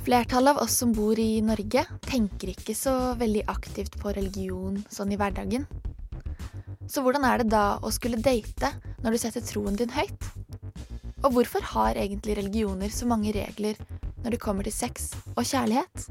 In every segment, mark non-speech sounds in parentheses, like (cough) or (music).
Flertallet av oss som bor i Norge, tenker ikke så veldig aktivt på religion sånn i hverdagen. Så hvordan er det da å skulle date når du setter troen din høyt? Og hvorfor har egentlig religioner så mange regler når det kommer til sex og kjærlighet?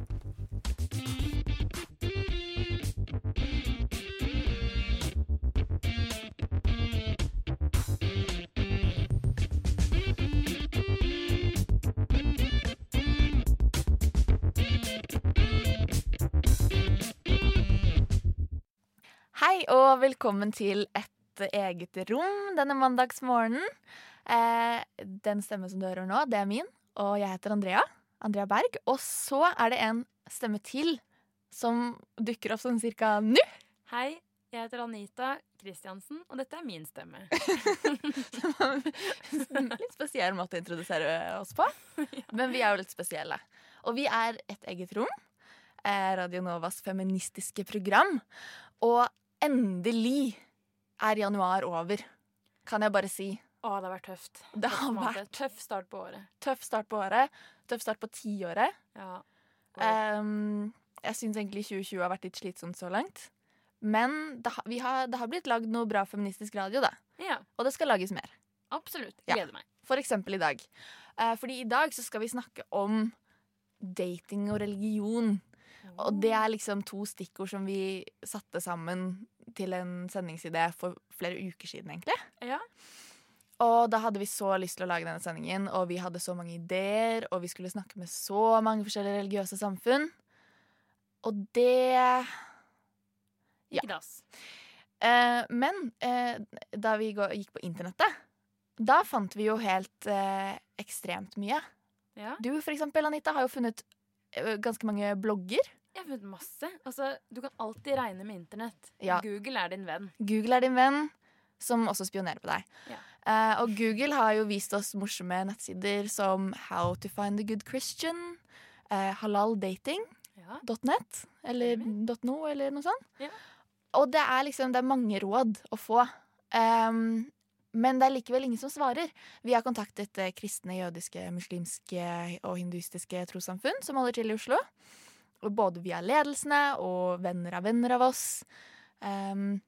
Og velkommen til Et eget rom denne mandagsmorgenen. Eh, den stemmen som du hører nå, det er min, og jeg heter Andrea. Andrea Berg. Og så er det en stemme til som dukker opp sånn cirka nå. Hei, jeg heter Anita Kristiansen, og dette er min stemme. (laughs) litt spesiell måte å introdusere oss på. (laughs) Men vi er jo litt spesielle. Og vi er Et eget rom. eh, Radio Novas feministiske program. Og endelig er januar over. Kan jeg bare si. Å, det har vært tøft. Det har vært Tøff start på året. tøff start på året. Tøff start på tiåret. Ja. Um, jeg syns egentlig 2020 har vært litt slitsomt så langt. Men det har, vi har, det har blitt lagd noe bra feministisk radio, da. ja, Og det skal lages mer. absolutt. Ja. Gleder meg. For eksempel i dag. Uh, fordi i dag så skal vi snakke om dating og religion. Og det er liksom to stikkord som vi satte sammen til en sendingsidé for flere uker siden, egentlig. Ja. Og da hadde vi så lyst til å lage denne sendingen, og vi hadde så mange ideer, og vi skulle snakke med så mange forskjellige religiøse samfunn. Og det Ja. Eh, men eh, da vi gikk på internettet, da fant vi jo helt eh, ekstremt mye. Ja. Du for eksempel, Anita, har jo funnet eh, ganske mange blogger. Jeg har funnet masse. Altså, du kan alltid regne med internett. Ja. Google er din venn. Google er din venn, som også spionerer på deg. Ja. Uh, og Google har jo vist oss morsomme nettsider som How to find a good Christian, uh, halaldating.net, Ja. eller .no, eller noe sånt. Ja. Og det er liksom, det er mange råd å få. Um, men det er likevel ingen som svarer. Vi har kontaktet eh, kristne, jødiske, muslimske og hinduistiske trossamfunn som holder til i Oslo. Både via ledelsene og venner av venner av oss. Um,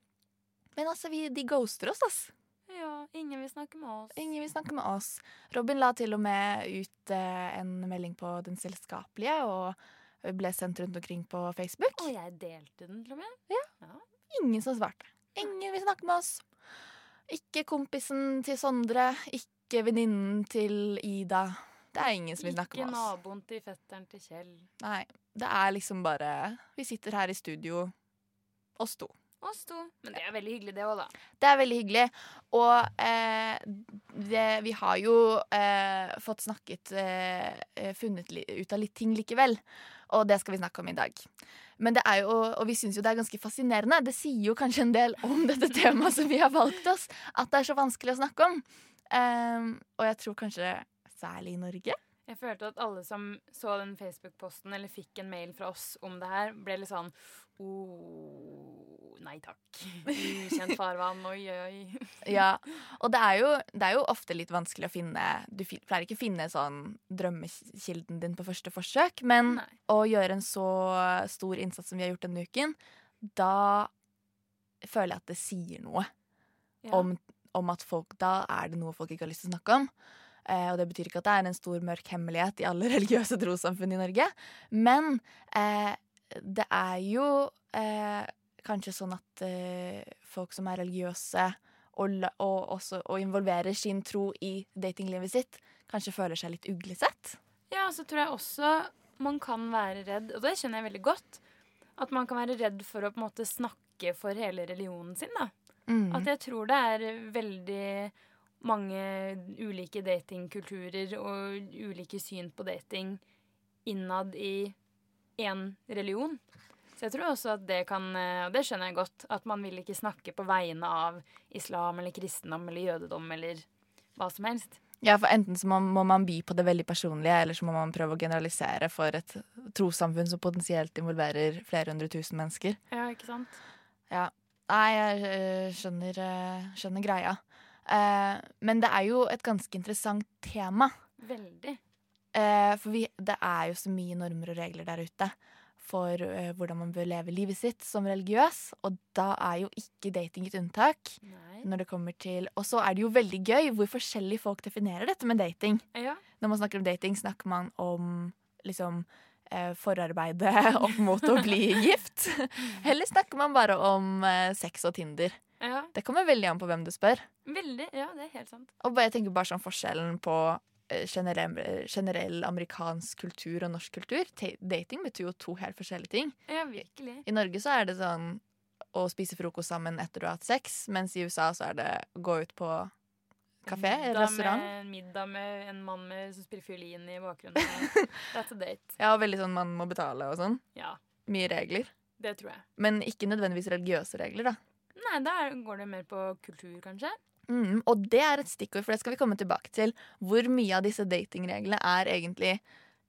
men altså, vi, de ghoster oss, ass. ja, ingen vil snakke med oss. Ingen vil snakke med oss. Robin la til og med ut eh, en melding på Den selskapelige, og ble sendt rundt omkring på Facebook. Og jeg delte den til og med. Ja, Ingen som svarte. Ingen vil snakke med oss. Ikke kompisen til Sondre, ikke venninnen til Ida. Det er ingen som vil snakke med oss. Ikke naboen til fetteren til Kjell. Nei, det er liksom bare Vi sitter her i studio, oss to. Oss to. Men det er veldig hyggelig, det òg, da. Det er veldig hyggelig. Og eh, det, vi har jo eh, fått snakket eh, eh, Funnet ut av litt ting likevel. Og det skal vi snakke om i dag. Men det er jo, og vi syns jo det er ganske fascinerende. Det sier jo kanskje en del om dette (laughs) temaet som vi har valgt oss. At det er så vanskelig å snakke om. Ehm, og jeg tror kanskje særlig i Norge. Jeg følte at alle som så den Facebook-posten eller fikk en mail fra oss om det her, ble litt sånn oh, Nei takk. Ukjent farvann. Oi, oi. (laughs) Ja, og det er, jo, det er jo ofte litt vanskelig å finne Du pleier ikke å finne sånn drømmekilden din på første forsøk, men Nei. å gjøre en så stor innsats som vi har gjort denne uken, da føler jeg at det sier noe Ja. om, om at folk Da er det noe folk ikke har lyst til å snakke om. Eh, og det betyr ikke at det er en stor, mørk hemmelighet i alle (laughs) religiøse trossamfunn i Norge. Men eh, det er jo eh, kanskje sånn at eh, folk som er religiøse og, og, også, og involverer sin tro i datinglivet sitt, kanskje føler seg litt uglesett. Ja, så tror jeg også man kan være redd, og det kjenner jeg veldig godt, at man kan være redd for å på en måte snakke for hele religionen sin. da. Mm. At jeg tror det er veldig mange ulike datingkulturer og ulike syn på dating innad i én religion. Så jeg tror også at det kan, eh, og det skjønner jeg godt, at man vil ikke snakke på vegne av islam eller kristendom eller jødedom eller hva som helst. Ja, for enten så må, må man by på det veldig personlige, eller så må man prøve å generalisere for et trossamfunn som potensielt involverer flere hundre tusen mennesker. Ja, ikke sant? Ja. Nei, jeg øh, skjønner, øh, skjønner greia. Eh, men det er jo et ganske interessant tema. Veldig. Eh, for vi, det er jo så mye normer og regler der ute for eh, hvordan man bør leve livet sitt som religiøs. Og da er jo ikke dating et unntak. Nei. når det kommer til Og så er det jo veldig gøy hvor forskjellig folk definerer dette med dating. Ja. Når man snakker om dating, snakker man om liksom forarbeidet (laughs) opp mot å bli gift. (laughs) Eller snakker man bare om sex og Tinder. Ja. Det kommer veldig an på hvem du spør. Veldig. Ja, det er helt sant. Og jeg tenker bare sånn forskjellen på eh, generell, generell amerikansk kultur og norsk kultur. Dating betyr jo to helt forskjellige ting. Ja, virkelig. I Norge så er det sånn å spise frokost sammen etter du har hatt sex, mens i USA så er det å gå ut på kafé eller Middag restaurant. Med, middag med en mann med, som spiller fiolin i bakgrunnen. (laughs) That's a date. Ja, og veldig sånn man må betale og sånn. Ja, Mye regler. det tror jeg. Men ikke nødvendigvis religiøse regler, da. Nei, da går det mer på kultur, kanskje. Mm, og det er et stikkord, for det skal vi komme tilbake til. Hvor mye av disse datingreglene er egentlig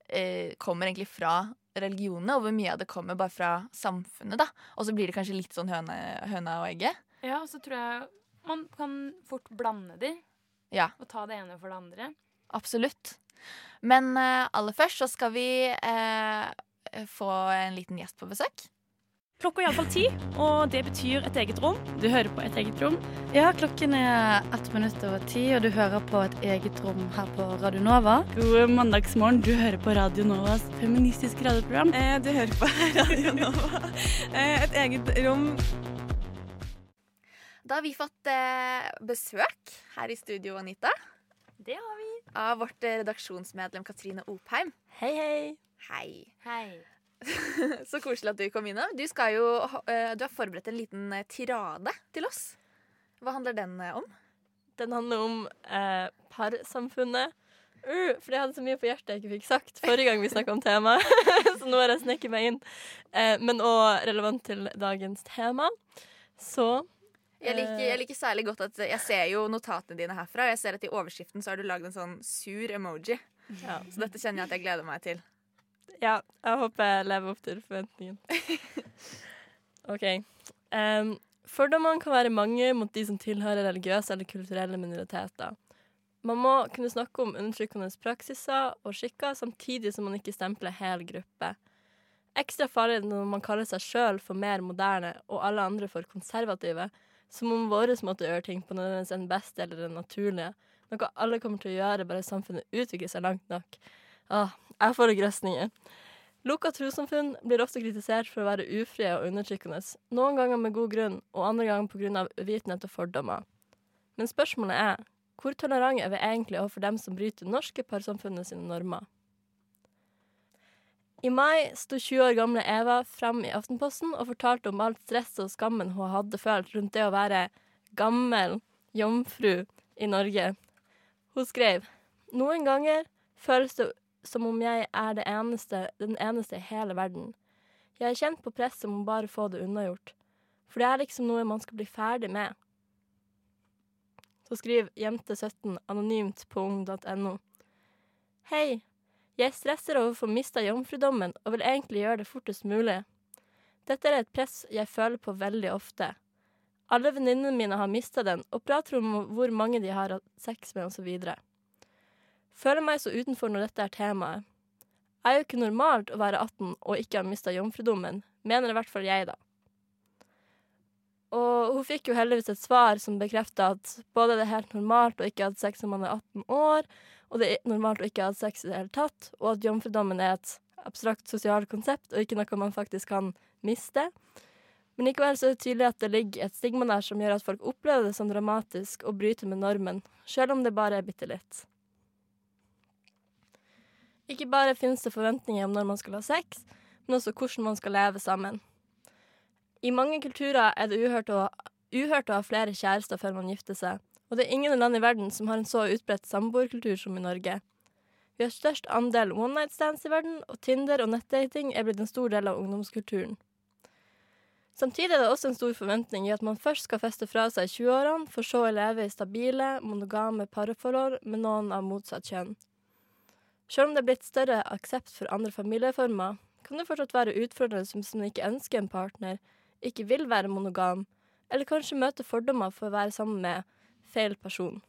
eh, kommer egentlig fra religionene, og hvor mye av det kommer bare fra samfunnet. da. Og så blir det kanskje litt sånn høne, høna og egget. Ja, og så tror jeg man kan fort blande de, Ja, og ta det ene for det andre. absolutt. Men eh, aller først så skal vi eh, få en liten gjest på besøk. Klokka er iallfall ti, og det betyr et eget rom. Du hører på Et eget rom. Ja, klokken er ett minutt over ti, og du hører på et eget rom her på Radio Nova. God mandagsmorgen. Du hører på Radio Novas feministiske radioprogram. Eh, du hører på (laughs) Radio Nova. Eh, et eget rom. Da har vi fått eh, besøk her i studio, Anita. Det har vi. Av vårt eh, redaksjonsmedlem Katrine Opheim. Hei, hei. Hei. Hei. (laughs) Så koselig at du kom innom. Du, skal jo, eh, du har forberedt en liten eh, tirade til oss. Hva handler den eh, om? Den handler om eh, parsamfunnet. Uh, for jeg hadde så mye på hjertet jeg ikke fikk sagt forrige gang vi snakka om temaet. (laughs) så nå har jeg sneket meg inn. Eh, men òg relevant til dagens tema. Så Jeg liker, jeg liker særlig godt at jeg ser jo notatene dine herfra. Og jeg ser at i overskriften så har du lagd en sånn sur emoji. ja. Så dette kjenner jeg at jeg gleder meg til. Ja, jeg håper jeg lever opp til forventningen. (laughs) OK. Um, fordommene kan være mange mot de som tilhører religiøse eller kulturelle minoriteter. Man må kunne snakke om undertrykkende praksiser og skikker, samtidig som man ikke stempler hel gruppe. Ekstra farlig når man kaller seg sjøl for mer moderne og alle andre for konservative, som om vår måte å gjøre ting på nødvendigvis er den beste eller den naturlige, noe alle kommer til å gjøre bare samfunnet utvikler seg langt nok. Ah, jeg får grøsninger. Lukka trossamfunn blir ofte kritisert for å være ufrie og undertrykkende, noen ganger med god grunn, og andre ganger pga. uvitenhet og fordommer. Men spørsmålet er hvor tolerante er vi egentlig overfor dem som bryter norske parsamfunnet sine normer? I mai sto 20 år gamle Eva frem i Aftenposten og fortalte om alt stresset og skammen hun hadde følt rundt det å være gammel jomfru i Norge. Hun skrev noen ganger føles det som om jeg er eneste, den eneste i hele verden. Jeg er kjent på presset om å bare få det unnagjort. For det er liksom noe man skal bli ferdig med. Så skriv jente17 anonymt på ung.no. Hei, jeg stresser over å få mista jomfrudommen og vil egentlig gjøre det fortest mulig. Dette er et press jeg føler på veldig ofte. Alle venninnene mine har mista den, og prater om hvor mange de har hatt sex med, osv. Føler meg så utenfor når dette er temaet. Er jo ikke normalt å være 18 og ikke ha mista jomfrudommen, mener i hvert fall jeg, da. Og hun fikk jo heldigvis et svar som bekrefta at både det er helt normalt å ikke ha hatt sex når man er 18 år, og det er normalt å ikke ha hatt sex i det hele tatt, og at jomfrudommen er et abstrakt sosialt konsept og ikke noe man faktisk kan miste. Men likevel så er det tydelig at det ligger et stigma der som gjør at folk opplever det som dramatisk og bryter med normen, selv om det bare er bitte litt. Ikke bare finnes det forventninger om når man skal ha sex, men også hvordan man skal leve sammen. I mange kulturer er det uhørt å, uhørt å ha flere kjærester før man gifter seg, og det er ingen land i verden som har en så utbredt samboerkultur som i Norge. Vi har størst andel one night stands i verden, og Tinder og nettdating er blitt en stor del av ungdomskulturen. Samtidig er det også en stor forventning i at man først skal feste fra seg i 20-årene, for så å leve i stabile, monogame parforhold med noen av motsatt kjønn. Selv om det er blitt større aksept for andre familieformer, kan det fortsatt være utfordrende hvis man ikke ønsker en partner, ikke vil være monogam, eller kanskje møte fordommer for å være sammen med feil person.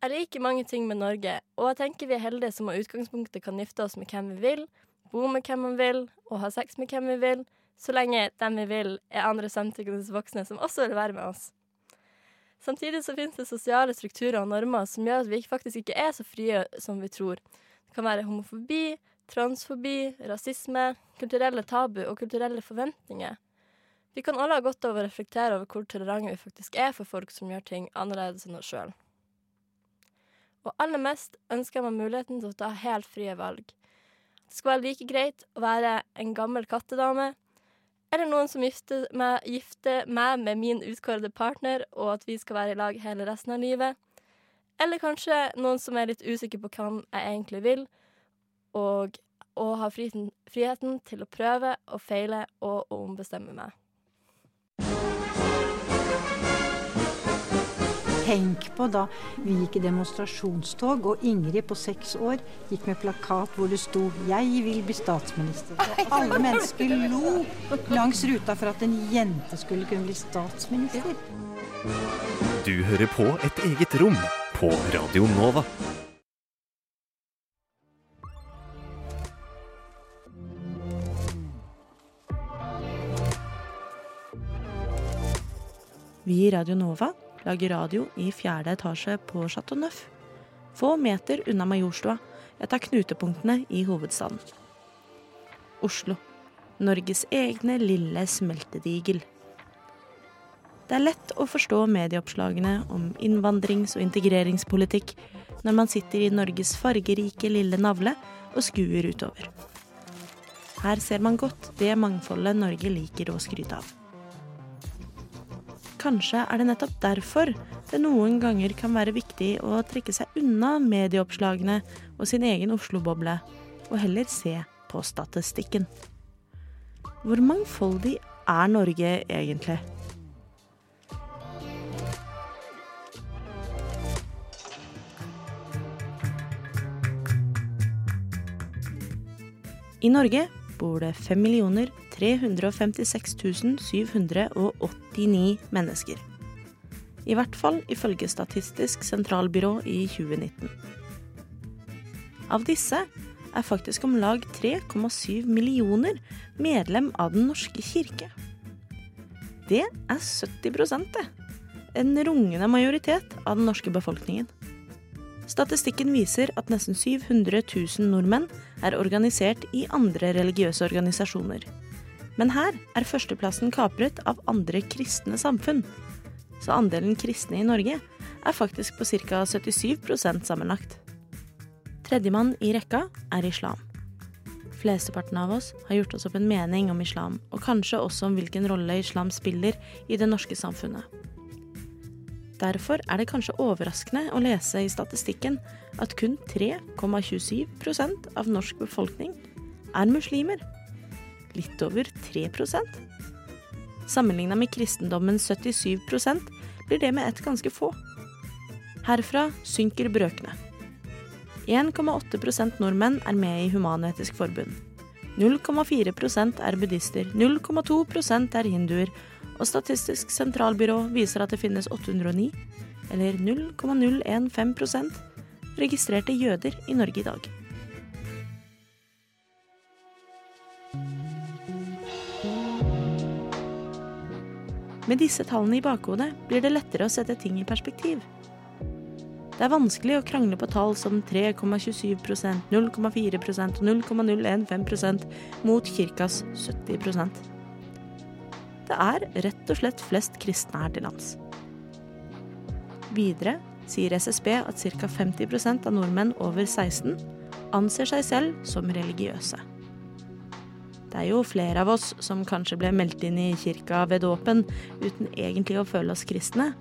Jeg liker mange ting med Norge, og jeg tenker vi er heldige som har utgangspunktet kan gifte oss med hvem vi vil, bo med hvem man vil og ha sex med hvem vi vil, så lenge dem vi vil, er andre samtykkende voksne som også vil være med oss. Samtidig så finnes det sosiale strukturer og normer som gjør at vi faktisk ikke er så frie som vi tror. Det kan være homofobi, transfobi, rasisme, kulturelle tabu og kulturelle forventninger. Vi kan alle ha godt av å reflektere over hvor tolerante vi faktisk er for folk som gjør ting annerledes enn oss sjøl. Og aller mest ønsker meg muligheten til å ta helt frie valg. Det skal være like greit å være en gammel kattedame eller noen som gifter meg, gifter meg med min utkårede partner, og at vi skal være i lag hele resten av livet. Eller kanskje noen som er litt usikker på hva jeg egentlig vil, og, og har friheten, friheten til å prøve og feile og ombestemme meg. Tenk på da vi gikk i demonstrasjonstog, og Ingrid på seks år gikk med plakat hvor det sto 'Jeg vil bli statsminister'. Og alle mennesker lo langs ruta for at en jente skulle kunne bli statsminister. Du hører på et eget rom på Radio Nova. Vi i Radio Nova lager radio i fjerde etasje på Chateau Neuf. Få meter unna Majorstua, et av knutepunktene i hovedstaden. Oslo. Norges egne lille smeltedigel. Det er lett å forstå medieoppslagene om innvandrings- og integreringspolitikk når man sitter i Norges fargerike lille navle og skuer utover. Her ser man godt det mangfoldet Norge liker å skryte av. Kanskje er det nettopp derfor det noen ganger kan være viktig å trekke seg unna medieoppslagene og sin egen Oslo-boble, og heller se på statistikken. Hvor mangfoldig er Norge egentlig? I Norge bor det 5 356 789 mennesker. I hvert fall ifølge Statistisk sentralbyrå i 2019. Av disse er faktisk om lag 3,7 millioner medlem av Den norske kirke. Det er 70 det. En rungende majoritet av den norske befolkningen. Statistikken viser at nesten 700 000 nordmenn er organisert i andre religiøse organisasjoner. Men her er førsteplassen kapret av andre kristne samfunn. Så andelen kristne i Norge er faktisk på ca. 77% sammenlagt. Tredjemann i rekka er islam. Flesteparten av oss har gjort oss opp en mening om islam, og kanskje også om hvilken rolle islam spiller i det norske samfunnet. Derfor er det kanskje overraskende å lese i statistikken at kun 3,27% av norsk befolkning er muslimer. Litt over 3% Sammenligna med kristendommen 77% blir det med ett ganske få. Herfra synker brøkene. 1,8% nordmenn er med i Human-Etisk Forbund. 0,4% er buddhister, 0,2% er hinduer, og Statistisk sentralbyrå viser at det finnes 809, eller 0,015% registrerte jøder i Norge i dag. Med disse tallene i bakhodet blir det lettere å sette ting i perspektiv. Det er vanskelig å krangle på tall som 3,27% 0,4% og 0,015% mot kirkas 70% Det er rett og slett flest kristne her til lands. Videre sier SSB at ca. 50% av nordmenn over 16 anser seg selv som religiøse. Det er jo flere av oss som kanskje ble meldt inn i kirka ved dåpen uten egentlig å føle oss kristne.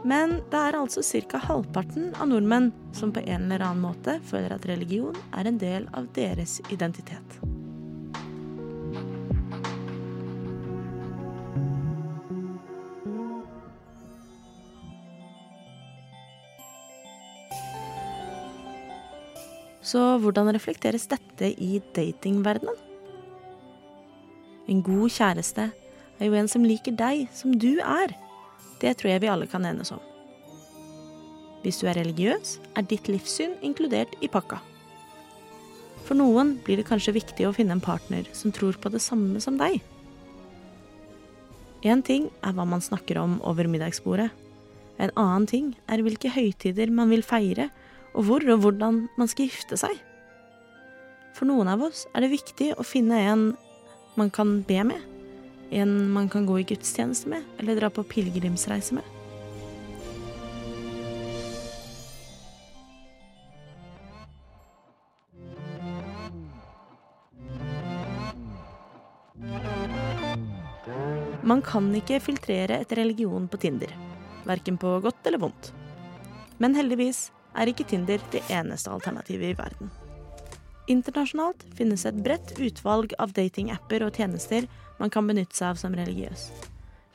Men det er altså ca. halvparten av nordmenn som på en eller annen måte føler at religion er en del av deres identitet. Så hvordan reflekteres dette i datingverdenen? En god kjæreste er jo en som liker deg som du er. Det tror jeg vi alle kan enes om. Hvis du er religiøs, er ditt livssyn inkludert i pakka. For noen blir det kanskje viktig å finne en partner som tror på det samme som deg. Én ting er hva man snakker om over middagsbordet. En annen ting er hvilke høytider man vil feire, og hvor og hvordan man skal gifte seg. For noen av oss er det viktig å finne en man kan be med, en man kan gå i gudstjeneste med, eller dra på pilegrimsreise med. Man kan ikke filtrere etter religion på Tinder, verken på godt eller vondt. Men heldigvis er ikke Tinder det eneste alternativet i verden. Internasjonalt finnes et bredt utvalg av datingapper og tjenester man kan benytte seg av som religiøs.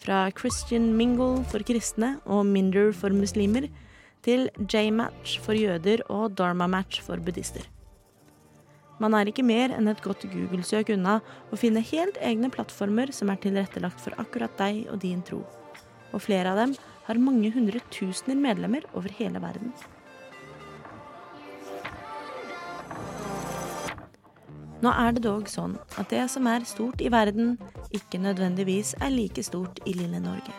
Fra Christian Mingle for kristne og Minder for muslimer, til J-Match for jøder og Dharma-match for buddhister. Man er ikke mer enn et godt Google-søk unna å finne helt egne plattformer som er tilrettelagt for akkurat deg og din tro. Og flere av dem har mange hundre tusener medlemmer over hele verden. Nå er det dog sånn at det som er stort i verden, ikke nødvendigvis er like stort i lille Norge.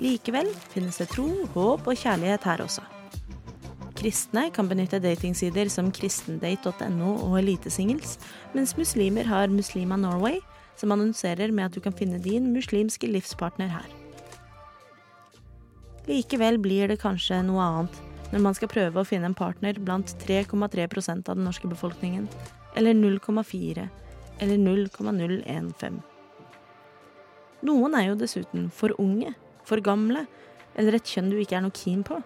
Likevel finnes det tro, håp og kjærlighet her også. Kristne kan benytte datingsider som kristendate.no og Elitesingles, mens muslimer har Muslima Norway, som annonserer med at du kan finne din muslimske livspartner her. Likevel blir det kanskje noe annet når man skal prøve å finne en partner blant 3,3% av den norske befolkningen, eller 0,4 eller 0,015. Noen er jo dessuten for unge, for gamle, eller et kjønn du ikke er noe keen på.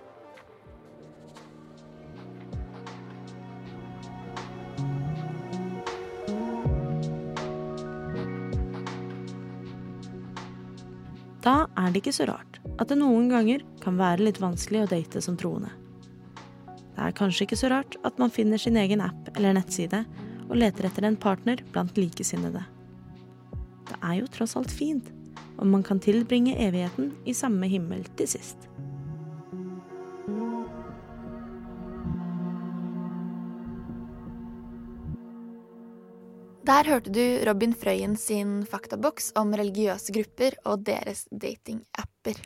Da er det ikke så rart at det noen ganger kan være litt vanskelig å date som troende. Det er kanskje ikke så rart at man finner sin egen app eller nettside og leter etter en partner blant likesinnede. Det er jo tross alt fint om man kan tilbringe evigheten i samme himmel til sist. Der hørte du Robin Frøyen sin faktaboks om religiøse grupper og deres datingapper.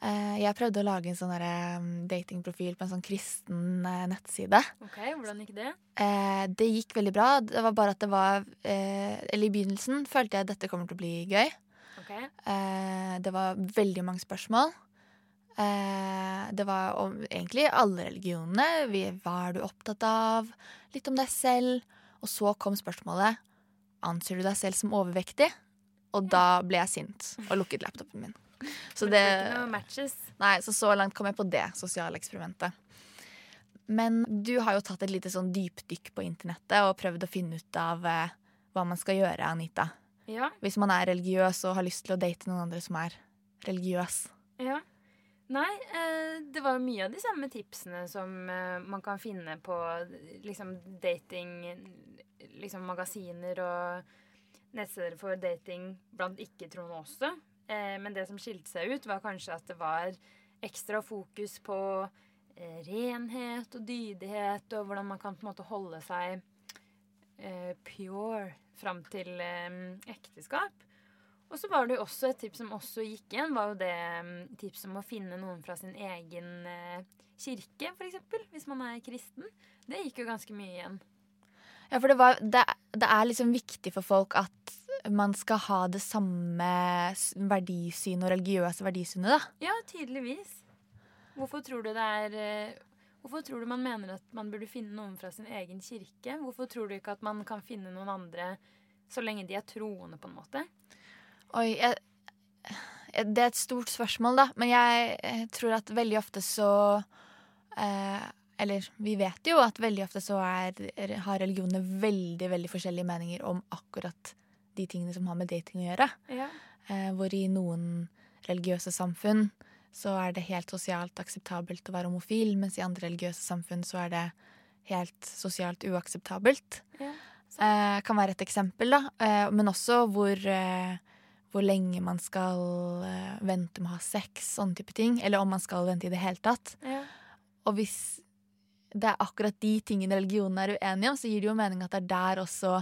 Eh, Jeg prøvde å lage en sånn mm, datingprofil på en sånn kristen eh, nettside. Ok, Hvordan gikk det? Eh, Det gikk veldig bra. Det var bare at det var Eller i begynnelsen følte jeg at dette kommer til å bli gøy. Ok. Eh, Det var veldig mange spørsmål. Det var om egentlig alle religionene. Hva er du opptatt av? Litt om deg selv. Og så kom spørsmålet Anser du deg selv som overvektig? Og da ble jeg sint og lukket laptopen min. Så det, det. Nei, så så langt kom jeg på det sosiale eksperimentet. Men du har jo tatt et lite sånn dypdykk på internettet og prøvd å finne ut av eh, hva man skal gjøre, Anita. Ja. Hvis man er religiøs og har lyst til å date noen andre som er religiøs. Ja. Nei, eh, det var jo mye av de samme tipsene som eh, man kan finne på liksom dating Liksom magasiner og nettsteder for dating blant ikke-troende også. Eh, men det som skilte seg ut, var kanskje at det var ekstra fokus på eh, renhet og dydighet, og hvordan man kan på en måte holde seg eh, pure fram til ekteskap. Og så var det jo også et tips som også gikk igjen, var jo det mm, tipset om å finne noen fra sin egen kirke, f.eks. Hvis man er kristen. Det gikk jo ganske mye igjen. Ja, for det, var, det, det er liksom viktig for folk at man skal ha det samme verdisynet og religiøse verdisynet, da. Ja, tydeligvis. Hvorfor tror du det er eh, Hvorfor tror du man mener at man burde finne noen fra sin egen kirke? Hvorfor tror du ikke at man kan finne noen andre så lenge de er troende, på en måte? Oi, jeg, jeg- det er et stort spørsmål, da. Men jeg, eh, tror at veldig ofte så eh, Eller vi vet jo at veldig ofte så er, har religionene veldig, veldig forskjellige meninger om akkurat de tingene som har med dating å gjøre. Ja. Eh, hvor i noen religiøse samfunn så er det helt sosialt akseptabelt å være homofil, mens i andre religiøse samfunn så er det helt sosialt uakseptabelt. Ja, eh, kan være et eksempel, da. Eh, men også hvor, eh, hvor lenge man skal eh, vente med å ha sex, sånne type ting. Eller om man skal vente i det hele tatt. Ja. Og hvis det er akkurat de tingene religionen er uenige om, så gir det jo mening at det er der også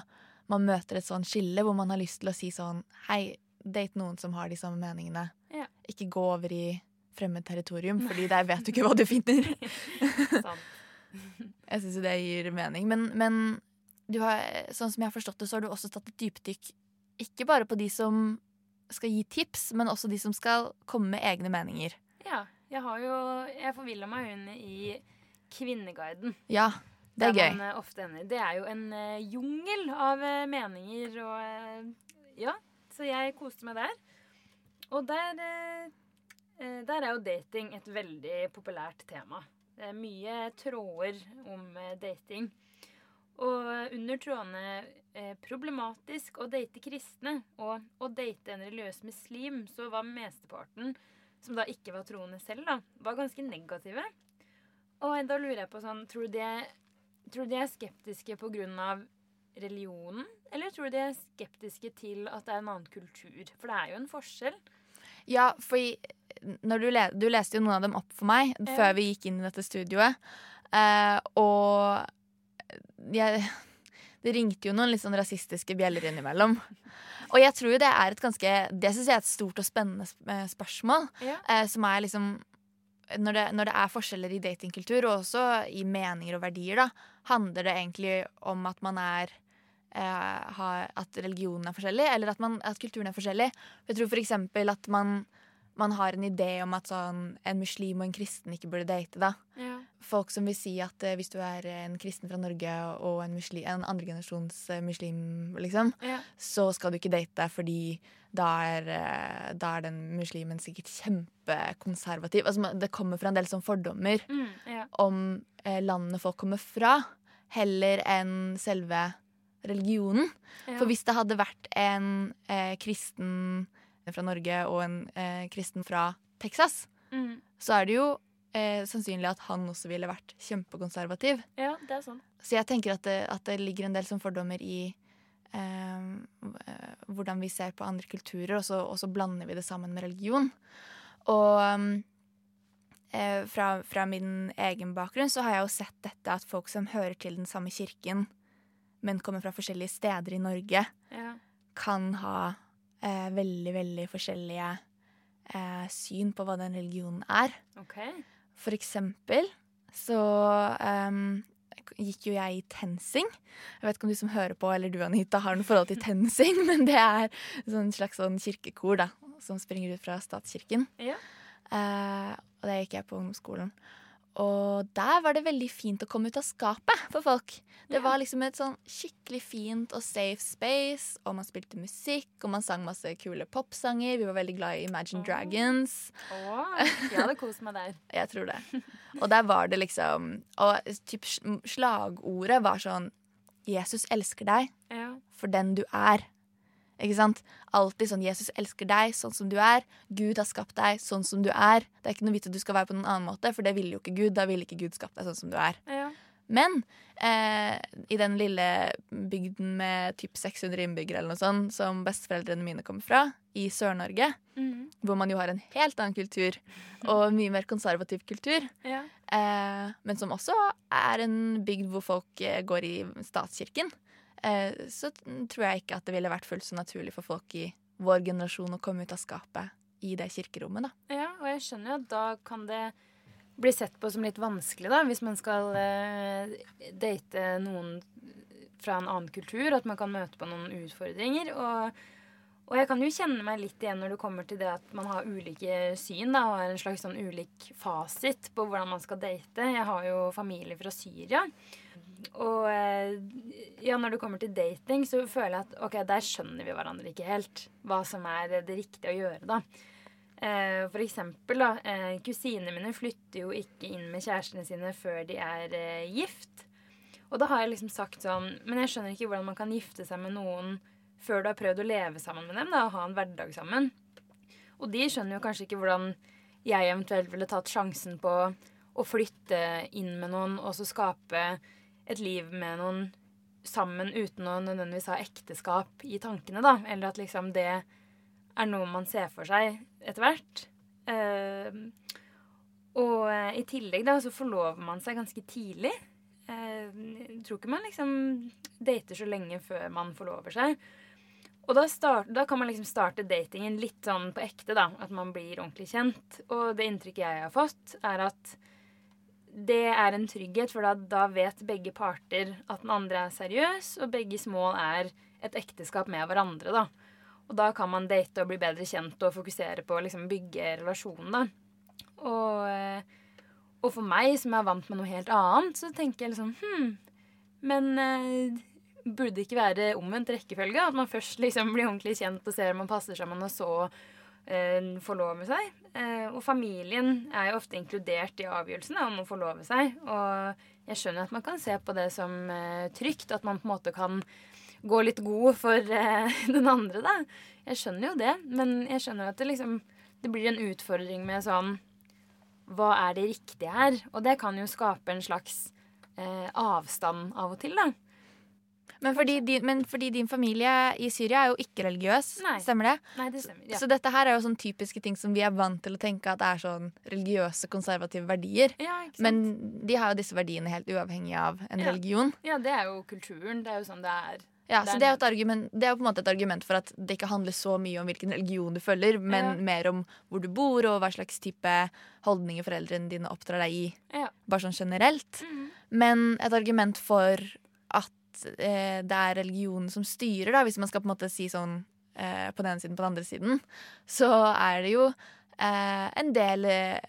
man møter et sånn skille, hvor man har lyst til å si sånn Hei, date noen som har de samme meningene. Ja. Ikke gå over i fremmed territorium, fordi der vet du ikke hva du finner. (laughs) jeg syns jo det gir mening. Men, men du har, sånn som jeg har forstått det, så har du også tatt et dypdykk ikke bare på de som skal gi tips, men også de som skal komme med egne meninger. Ja. Jeg har jo Jeg forvilla meg inn i Kvinneguiden. Ja, det er gøy. man eh. Det er jo en eh, jungel av eh, meninger og Ja, så jeg koste meg der. Og der Der er jo dating et veldig populært tema. Det er mye tråder om dating. Og under trådene 'problematisk å date kristne' og 'å date en religiøs muslim', så var mesteparten, som da ikke var troende selv, da, var ganske negative. Og da lurer jeg på sånn Tror du de, tror du de er skeptiske av religionen? Eller tror du de er skeptiske til at det er en annen kultur? For det er jo en forskjell. Ja, for når du, le du leste jo noen av dem opp for meg Ja. før vi gikk inn i dette studioet. Eh, og jeg, det ringte jo noen litt sånn rasistiske bjeller innimellom. Og jeg tror jo det er et ganske Det syns jeg er et stort og spennende eh, spørsmål. Ja. Eh, som er liksom når det, når det er forskjeller i datingkultur, og også i meninger og verdier, da, handler det egentlig om at man er eh, har, At religionen er forskjellig, eller at, man, at kulturen er forskjellig. Jeg tror eksempel at man, man har en idé om at sånn, en muslim og en kristen ikke burde date. da. Ja. Folk som vil si at eh, hvis du er en kristen fra Norge og en, muslim, en andregenerasjons eh, muslim, liksom, Ja. så skal du ikke date fordi da er, eh, da er den muslimen sikkert kjempekonservativ. Altså, det kommer fra en del sånn fordommer Mm, ja. om eh, landene folk kommer fra, heller enn selve religionen. Ja. For hvis det hadde vært en eh, kristen fra Norge og en eh, kristen fra Texas, Mm. så er det jo eh, sannsynlig at han også ville vært kjempekonservativ. ja, det er sånn. Så jeg tenker at det, at det ligger en del som fordommer i eh, hvordan vi ser på andre kulturer, og så, og så blander vi det sammen med religion. Og eh, fra, fra min egen bakgrunn så har jeg jo sett dette at folk som hører til den samme kirken, men kommer fra forskjellige steder i Norge, Ja. kan ha eh, veldig, veldig forskjellige eh, syn på hva den religionen er. OK. For eksempel så um, gikk jo jeg i TenSing. Jeg vet ikke om du som hører på, eller du Anita, har noe forhold til TenSing, (laughs) men det er sånn slags sånn kirkekor da, som springer ut fra statskirken. Ja. Uh, og det gikk jeg på ungdomsskolen. Og der var det veldig fint å komme ut av skapet for folk. Det var liksom et sånn skikkelig fint og safe space, og man spilte musikk, og man sang masse kule popsanger. Vi var veldig glad i Imagine Dragons. Oh. jeg hadde kost meg der. (laughs) Jeg tror det. Og der var det liksom Og typ slagordet var sånn Jesus elsker deg Ja. for den du er. Ikke sant? Alltid sånn Jesus elsker deg sånn som du er. Gud har skapt deg sånn som du er. Det er ikke noe vits at du skal være på noen annen måte, for det ville jo ikke Gud. Da ville ikke Gud skapt deg sånn som du er. Ja. Men eh, i den lille bygden med typ 600 innbyggere eller noe sånt, som besteforeldrene mine kommer fra, i Sør-Norge, mm. hvor man jo har en helt annen kultur, og mye mer konservativ kultur, Ja. eh, men som også er en bygd hvor folk eh, går i statskirken, så tror jeg ikke at det ville vært fullt så naturlig for folk i vår generasjon å komme ut av skapet i det kirkerommet, da. Ja, og jeg skjønner jo at da kan det bli sett på som litt vanskelig, da, hvis man skal eh, date noen fra en annen kultur, at man kan møte på noen utfordringer. Og, og jeg kan jo kjenne meg litt igjen når det kommer til det at man har ulike syn, da, og har en slags sånn ulik fasit på hvordan man skal date. Jeg har jo familie fra Syria. Og eh, ja, når det kommer til dating, så føler jeg at ok, der skjønner vi hverandre ikke helt. Hva som er det riktige å gjøre, da. Eh, for eksempel, da. Eh, kusinene mine flytter jo ikke inn med kjærestene sine før de er gift. Og da har jeg liksom sagt sånn Men jeg skjønner ikke hvordan man kan gifte seg med noen før du har prøvd å leve sammen med dem, da, og ha en hverdag sammen. Og de skjønner jo kanskje ikke hvordan jeg eventuelt ville tatt sjansen på å flytte inn med noen og så skape et liv med noen sammen uten å nødvendigvis ha ekteskap i tankene, da. Eller at liksom det er noe man ser for seg etter hvert. Eh, og eh, i tillegg da så forlover man seg ganske tidlig. Eh, jeg tror ikke man liksom dater så lenge før man forlover seg. Og da, start, da, kan man liksom starte datingen litt sånn på ekte, da. At man blir ordentlig kjent. Og det inntrykket jeg har fått, er at det er en trygghet, for da, da vet begge parter at den andre er seriøs, og begges mål er et ekteskap med hverandre, da. Og da kan man date og bli bedre kjent og fokusere på å liksom bygge relasjonen, da. Og, eh, og, for meg, som er vant med noe helt annet, så tenker jeg liksom Hm, men eh, burde det ikke være omvendt rekkefølge? At man først liksom blir ordentlig kjent og ser om man passer sammen, og så eh, forlover seg. Eh, og familien er jo ofte inkludert i avgjørelsen om å forlove seg. Og jeg skjønner at man kan se på det som eh, trygt, at man på en måte kan gå litt god for eh, (laughs) den andre, da. Jeg skjønner jo det, men jeg skjønner at det liksom det blir en utfordring med sånn Hva er det riktige her? Og det kan jo skape en slags eh, avstand av og til, da. Men fordi, din, men fordi, din, familie i Syria er jo ikke religiøs, Nei. stemmer det? Nei, det stemmer, ja. Så dette her er jo sånn typiske ting som vi er vant til å tenke at er sånn religiøse, konservative verdier. Ja, men de har jo disse verdiene helt uavhengig av en ja. religion. Ja, det er jo kulturen. Det er jo sånn det er. Ja, så det er, argument, det er, jo på en måte et argument for at det ikke handler så mye om hvilken religion du følger, men ja. mer om hvor du bor, og hva slags type holdninger foreldrene dine oppdrar deg i. Ja. Bare sånn generelt. Mm. Men et argument for at eh, det er religionen som styrer, da, hvis man skal på en måte si sånn eh, på den ene siden, på den andre siden, så er det jo eh, en del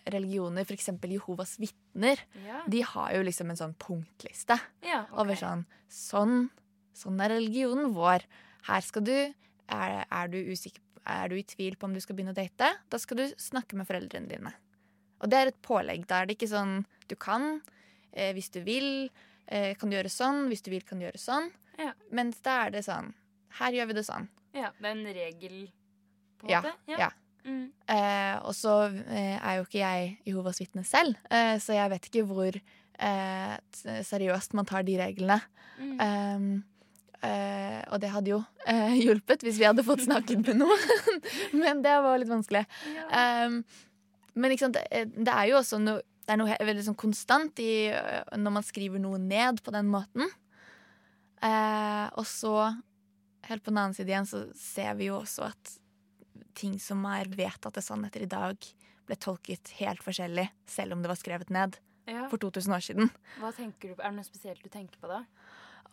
religioner, f.eks. Jehovas vitner, ja. de har jo liksom en sånn punktliste ja, okay. over sånn Sånn Sånn er religionen vår. Her skal du er, er, du usikker, er du i tvil på om du skal begynne å date? Da skal du snakke med foreldrene dine. Og det er et pålegg. Da er det ikke sånn du kan, eh, hvis du vil, eh, kan du gjøre sånn, hvis du vil, kan du gjøre sånn. Ja. Mens da er det sånn Her gjør vi det sånn. Ja, det er en regel, på en ja, måte? Ja. Mm. Eh, og så eh, er jo ikke jeg Jehovas vitne selv, eh, så jeg vet ikke hvor seriøst man tar de reglene. Mm. Uh, og det hadde jo uh, hjulpet hvis vi hadde fått snakket med noen. (laughs) men det var litt vanskelig. Ja. Um, men det, det, er jo også noe, det er noe veldig sånn konstant i, når man skriver noe ned på den måten. Eh, og så, helt på den annen side igjen, så ser vi jo også at ting som er vedtatte sannheter i dag, ble tolket helt forskjellig, selv om det var skrevet ned ja. for 2000 år siden. Hva tenker du på? Er det noe spesielt du tenker på da?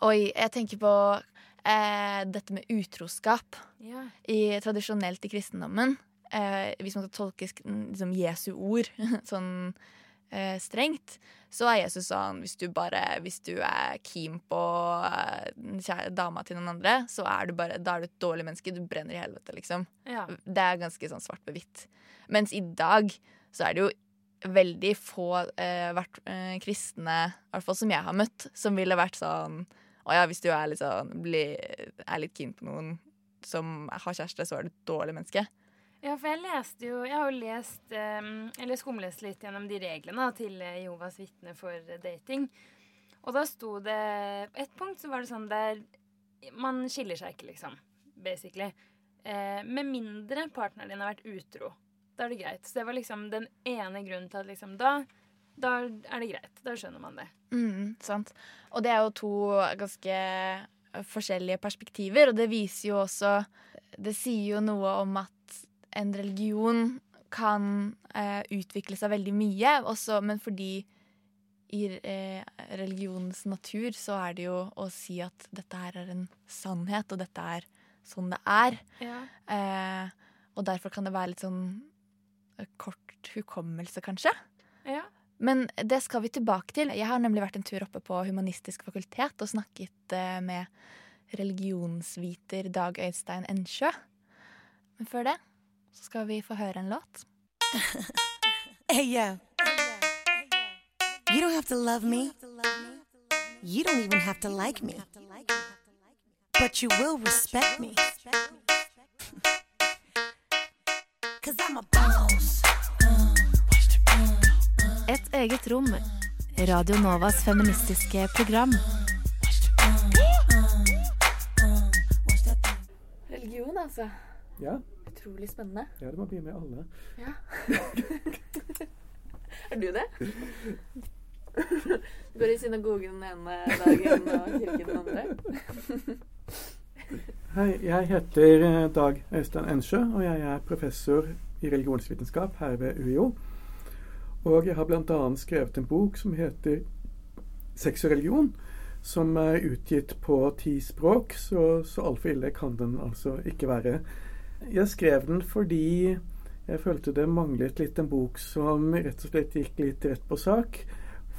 Oi, jeg tenker på eh, dette med utroskap. Ja. I, tradisjonelt i kristendommen. Eh, hvis man skal tolke liksom, Jesu ord (laughs) sånn eh, strengt, så er Jesus sånn hvis du bare Hvis du er keen på eh, dama til noen andre, så er du bare Da er du et dårlig menneske. Du brenner i helvete, liksom. Ja. Det er ganske sånn svart på hvitt. Mens i dag så er det jo veldig få eh, vært, eh, kristne, i hvert fall som jeg har møtt, som ville vært sånn Å ja, hvis du er litt, sånn, bli, er litt keen på noen som har kjæreste, så er du et dårlig menneske. Ja, for jeg leste jo Jeg har jo lest um, Eller skumlest litt gjennom de reglene til Jehovas vitne for dating. Og da sto det På ett punkt så var det sånn der Man skiller seg ikke, liksom. Basically. Eh, med mindre partneren din har vært utro. Da er det greit. Så det var liksom den ene grunnen til at liksom da da er det greit. Da skjønner man det. Mm, sant. Og det er jo to ganske forskjellige perspektiver, og det viser jo også Det sier jo noe om at en religion kan eh, utvikle seg veldig mye, også, men fordi i eh, religionens natur så er det jo å si at dette her er en sannhet, og dette er sånn det er. Ja. Eh, og derfor kan det være litt sånn kort hukommelse, kanskje. Ja. Men det skal vi tilbake til. Jeg har nemlig vært en tur oppe på Humanistisk fakultet og snakket eh, med religionsviter Dag Øystein Ensjø. Men før det så skal vi få høre en låt. hey, yo. You don't have to love me. You don't even have to like me. But you will respect me. (laughs) Cause I'm a boss. Et eget rom. Radio Novas feministiske program. Religion, altså. Ja. Utrolig spennende. ja, det må bli med alle. Ja. (laughs) er du det? Du går i synagogen den ene dagen og kirken den andre? (laughs) Hei, jeg heter eh, Dag Øystein Ensjø, og jeg er professor i religionsvitenskap her ved UiO. Og jeg har bl.a. skrevet en bok som heter 'Sex og religion', som er utgitt på ti språk, så, så altfor ille kan den altså ikke være. Jeg skrev den fordi jeg følte det manglet litt en bok som rett og slett gikk litt rett på sak,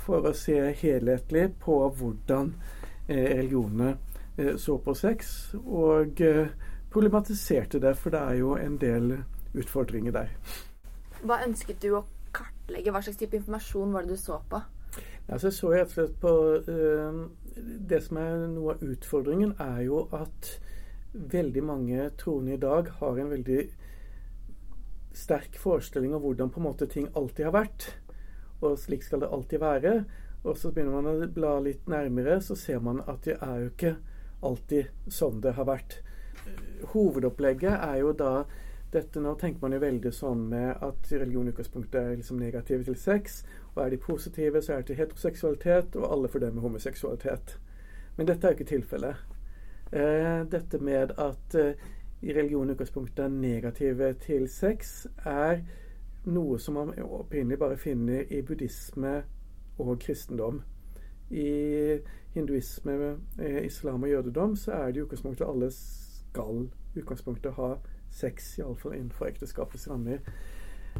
for å se helhetlig på hvordan eh, religionene eh, så på sex, og eh, problematiserte det, for det er jo en del utfordringer der. Hva ønsket du å kartlegge? Hva slags type informasjon var det du så på? Altså, så jeg rett og slett på Det som er noe av utfordringen, er jo at veldig mange troende i dag har en veldig sterk forestilling om hvordan på en måte ting alltid har vært. Og slik skal det alltid være. Og så begynner man å bla litt nærmere, så ser man at det er jo ikke alltid sånn det har vært. Hovedopplegget er jo da dette Nå tenker man jo veldig sånn med at religion i utgangspunktet er liksom negativ til sex. Og er de positive, så er det til heteroseksualitet, og alle fordømmer homoseksualitet. Men dette er jo ikke tilfellet. Eh, dette med at eh, i religion i utgangspunktet er negative til sex, er noe som man opprinnelig bare finner i buddhisme og kristendom. I hinduisme, eh, islam og jødedom så er det i utgangspunktet alle skal utgangspunktet ha sex, iallfall innenfor ekteskapets rammer.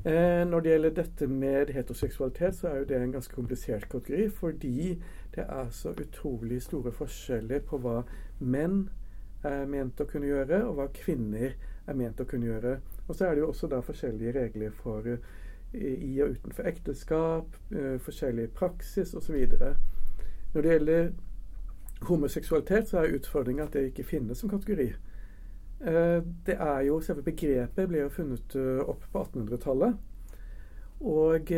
Eh, når det gjelder dette med heteroseksualitet, så er jo det en ganske komplisert kategori, fordi det er så utrolig store forskjeller på hva menn er ment å kunne gjøre, og hva kvinner er ment å kunne gjøre. Og så er det jo også da forskjellige regler for uh, i og utenfor ekteskap, forskjellig praksis osv. Når det gjelder homoseksualitet, så er utfordringen at det ikke finnes som kategori. Det er jo, Selve begrepet ble jo funnet opp på 1800-tallet. Og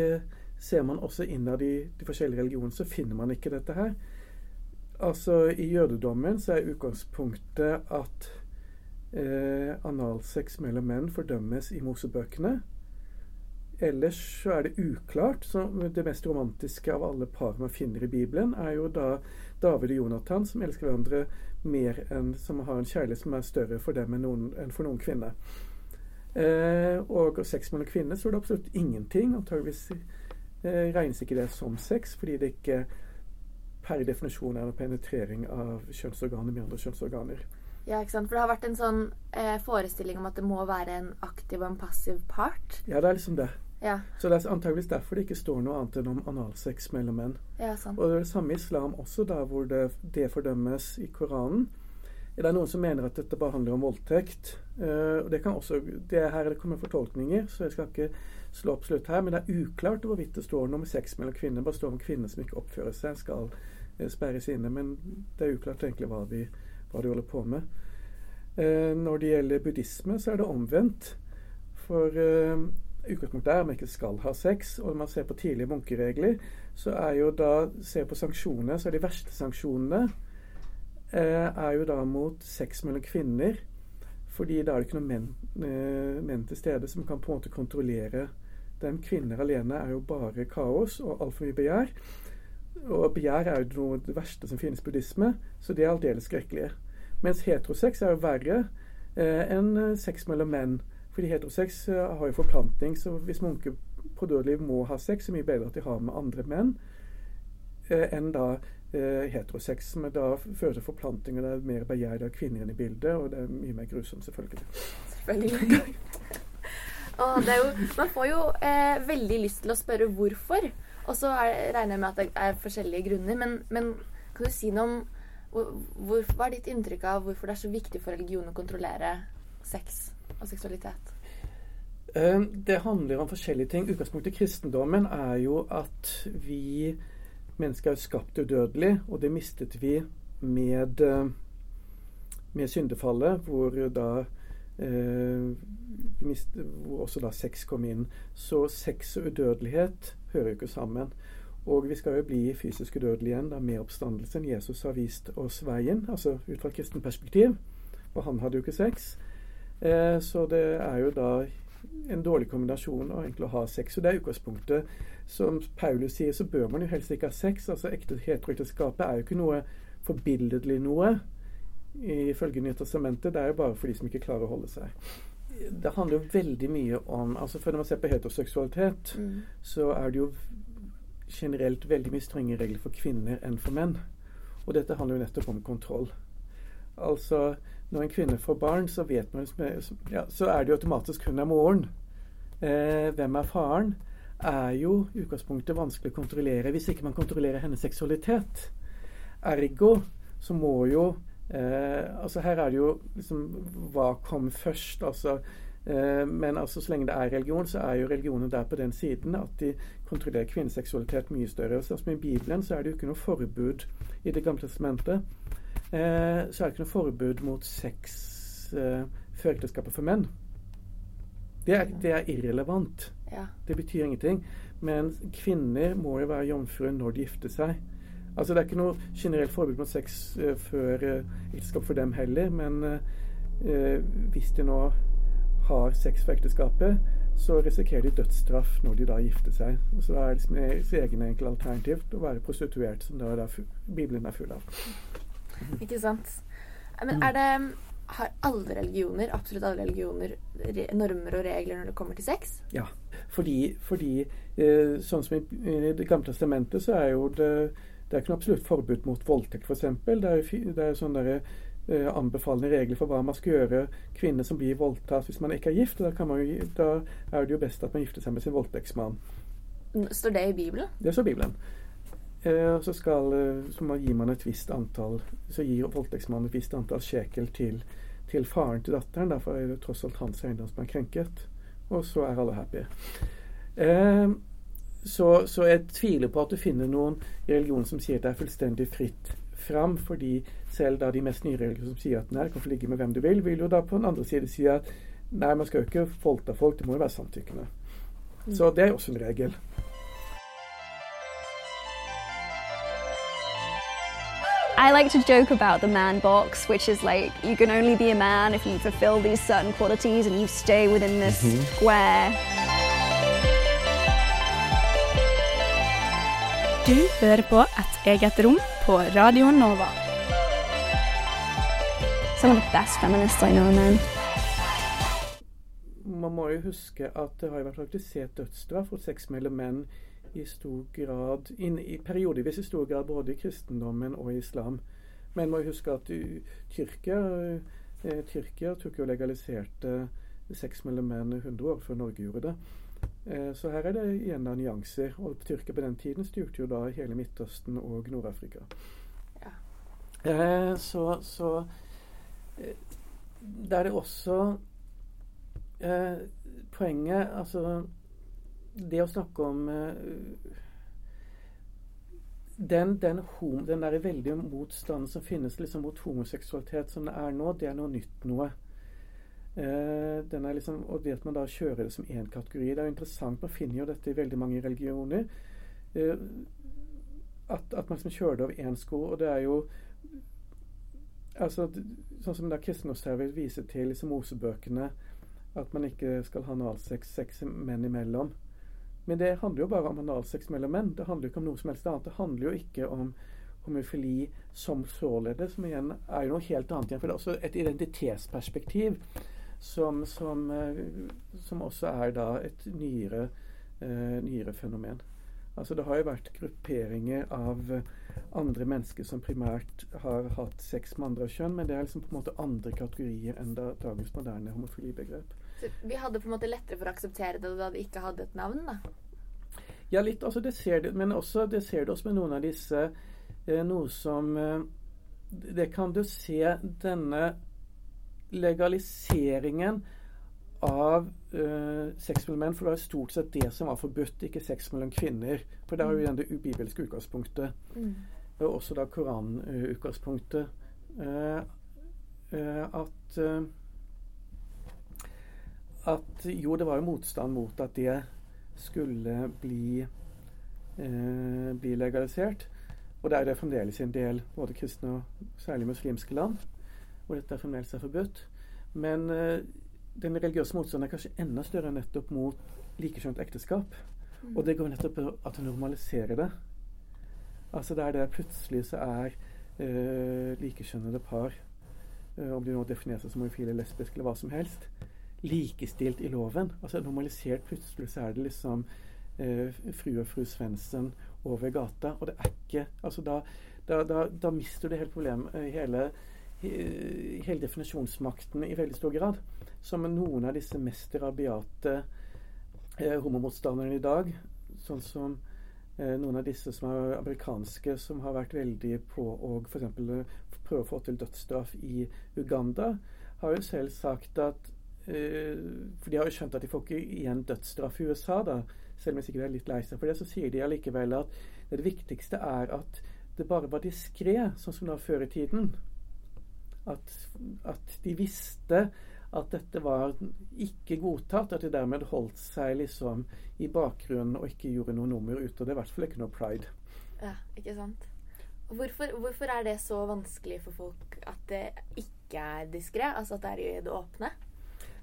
ser man også innad i de forskjellige religionene, så finner man ikke dette her. Altså, I jødedommen så er utgangspunktet at eh, analsex mellom menn fordømmes i Mosebøkene. Ellers så er det uklart. Så det mest romantiske av alle par man finner i Bibelen, er jo da David og Jonathan som elsker hverandre mer enn som har en kjærlighet som er større for dem enn, noen, enn for noen kvinner. Eh, og sex mellom kvinner så er det absolutt ingenting. Antageligvis regnes ikke det som sex, fordi det ikke per definisjon er noe penetrering av kjønnsorganer med andre kjønnsorganer. Ja, ikke sant? For det har vært en sånn eh, forestilling om at det må være en aktiv og en passiv part. Ja, det er liksom det. Ja. Så det er antageligvis derfor det ikke står noe annet enn om analsex mellom menn. Ja, sant. Og det er det samme i islam også, da hvor det, det fordømmes i Koranen. Det er noen som mener at dette bare handler om voldtekt. Uh, det kan også, det her det kommer fortolkninger, så jeg skal ikke slå opp slutt her. Men det er uklart hvorvidt det står noe seks mellom kvinner. Bare står om kvinner som ikke oppfører seg, skal uh, sperres inne. Men det er uklart egentlig hva de, hva de holder på med. Eh, når det gjelder buddhisme, så er det omvendt. For utgangspunktet er at man ikke skal ha sex. Og når man ser på tidlige munkeregler, så er jo da Ser på sanksjonene, så er de verste sanksjonene er jo da mot sex mellom kvinner. Fordi da er det ikke noen menn, eh, menn, til stede som kan på en måte kontrollere dem. Kvinner alene er jo bare kaos og altfor mye begjær. Og begjær er jo noe av det verste som finnes i buddhisme, så det er aldeles skrekkelige. Mens heterosex er jo verre eh, enn sex mellom menn. Fordi heterosex eh, har jo forplantning, så hvis munker på dødelig må ha sex, så mye bedre at de har med andre menn eh, enn da eh, heterosex, som da fører til forplanting, og det er mer begjær av kvinner enn i bildet, og det er mye mer grusomt, selvfølgelig. Selvfølgelig. Og det er jo, man får jo eh, veldig lyst til å spørre hvorfor, og så er, regner jeg med at det er forskjellige grunner, men, men kan du si noe om hvor, Hva er ditt inntrykk av hvorfor det er så viktig for religion å kontrollere sex og seksualitet? Eh, det handler om forskjellige ting. Utgangspunktet i kristendommen er jo at vi mennesker er skapt udødelig, og det mistet vi med, med syndefallet, hvor da eh, hvor også da sex kom inn. Så sex og udødelighet hører jo ikke sammen. Og vi skal jo bli fysisk udødelige igjen da med oppstandelsen. Jesus har vist oss veien, altså ut fra et kristent perspektiv. Og han hadde jo ikke sex. Eh, så det er jo da en dårlig kombinasjon å egentlig ha sex. Og det er utgangspunktet. Som Paulus sier, så bør man jo helst ikke ha sex. Altså ekte heteroekteskapet er jo ikke noe forbilledlig noe ifølge Nytestamentet. Det er jo bare for de som ikke klarer å holde seg. Det handler jo veldig mye om altså for Når man ser på heteroseksualitet, mm. så er det jo generelt veldig mye strenge regler for kvinner enn for menn. Og dette handler jo nettopp om kontroll. Altså, når en kvinne får barn, så vet man ja, så er det jo automatisk hun er moren. Eh, hvem er faren? Er jo i utgangspunktet vanskelig å kontrollere hvis ikke man kontrollerer hennes seksualitet. Ergo så må jo eh, Altså her er det jo liksom Hva kom først? Altså eh, men altså, så lenge det er religion, så er jo religionen der på den siden at de kontrollerer kvinneseksualitet mye større. Sånn som I Bibelen så er det jo ikke noe forbud i Det gamle testamentet eh, så er det ikke noe forbud mot sex eh, før ekteskapet for menn. Det er, det er irrelevant. Ja. Det betyr ingenting. Men kvinner må jo være jomfruer når de gifter seg. Altså Det er ikke noe generelt forbud mot sex uh, før uh, ekteskap for dem heller, men uh, hvis de nå har sex for ekteskapet, så risikerer de dødsstraff når de da gifter seg. Så da er liksom deres egen enkle alternativ å være prostituert, som da er Bibelen er full av. Ikke sant. Men er det har alle religioner, absolutt alle religioner, normer og regler når det kommer til sex? Ja, fordi, fordi eh, sånn som i Det gamle testamentet, så er jo det det er ikke noe absolutt forbud mot voldtekt, f.eks. Det er det er sånne der, eh, anbefalende regler for hva man skal gjøre kvinner som blir voldtatt hvis man ikke er gift. Da, jo, da, er det jo best at man gifter seg med sin voldtektsmann. Står det i Bibelen? Det står i Bibelen. Eh, så, skal, så man gir man et visst antall Så gir voldtektsmannen et visst antall sjekel til, til, faren til datteren. Derfor er det tross alt hans eiendom som er krenket. Og så er alle happy. Eh, så, så, jeg tviler på at du finner noen i religionen som sier at det er fullstendig fritt fram. Fordi selv da de mest nye religioner som sier at nei, du kan få ligge med hvem du vil, vil jo da på den andre side si at nei, man skal jo ikke voldta folk, det må jo være samtykkende. Så det er også en regel. I like to joke about the man box, which is like you can only be a man if you fulfill these certain qualities and you stay within this mm -hmm. square. Du hører på Et eget rom på Radio Nova. Some of the best feminists I know. Man må jo huske at det har vært praktisert dødsstraff for sex mellom menn i stor grad, in, i periodevis i stor grad både i kristendommen og i islam. Men må huske at Tyrkia, eh, Tyrkia jo legaliserte sex mellom menn 100 år før Norge gjorde det. Eh, så her er det igjen da nyanser. Og Tyrkia på den tiden styrte jo da hele Midtøsten og Nord-Afrika. Ja. Eh, så, så eh, da er det også eh, poenget Altså det å snakke om den, den, hom, den der veldige motstanden som finnes liksom mot homoseksualitet som det er nå, det er noe nytt noe. Uh, den er liksom, og det at man da kjører det som én kategori Det er jo interessant. Man finner jo dette i veldig mange religioner. Uh, at, at, man liksom kjører det over én sko. Og det er jo altså, Sånn som da kristendomsterror viser til liksom Mosebøkene, at man ikke skal ha analsex sex menn imellom. Men det handler jo bare om analsex mellom menn. Det handler jo ikke om noe som helst annet. Det handler jo ikke om homofili som således, som igjen er jo noe helt annet igjen. For det er også et identitetsperspektiv som, som, uh, som også er da et nyere, uh, nyere, fenomen. Altså Det har jo vært grupperinger av andre mennesker som primært har hatt sex med andre kjønn, men det er liksom på en måte andre kategorier enn da, dagens moderne homofilibegrep. Så vi hadde på en måte lettere for å akseptere det da vi ikke hadde et navn, da? Ja, litt. Altså, det ser det, men også, det ser du også med noen av disse eh, Noe som eh, Det kan du se denne legaliseringen av uh, sex mellom menn, for det var stort sett det som var forbudt, ikke sex mellom kvinner. For det er jo igjen det ubibelske utgangspunktet. Mm. Og også da koranutgangspunktet. Uh, uh, at at jo, det var jo motstand mot at det skulle bli eh, bli legalisert. Og det er det fremdeles i en del både kristne og særlig muslimske land hvor dette fremdeles er forbudt. Men eh, den religiøse motstanden er kanskje enda større nettopp mot likekjønt ekteskap. Mm. Og det går nettopp på at du normaliserer det. Altså det der det plutselig så er uh, likekjønnede par, uh, om de nå definerer seg som homofile, lesbiske eller hva som helst, likestilt i loven. Altså normalisert plutselig så er det liksom uh, fru og fru Svendsen over gata. Og det er ikke altså da, da, da, da mister du hele problemet, hele, he- hele definisjonsmakten i veldig stor grad. Som noen av disse mest rabiate eh, homomotstanderne i dag, sånn som eh, noen av disse som er amerikanske, som har vært veldig på å f.eks. prøve å få til dødsstraff i Uganda, har jo selv sagt at eh, For de har jo skjønt at de får ikke igjen dødsstraff i USA, da, selv om de sikkert er litt lei seg for det, så sier de allikevel at det viktigste er at det bare var diskré, sånn som det før i tiden. At, at de visste at dette var ikke godtatt, at de dermed holdt seg liksom i bakgrunnen og ikke gjorde noe nummer ut av det. I hvert fall ikke noe pride. Ja, ikke sant? Hvorfor, hvorfor er det så vanskelig for folk at det ikke er diskré? Altså at det er i det åpne?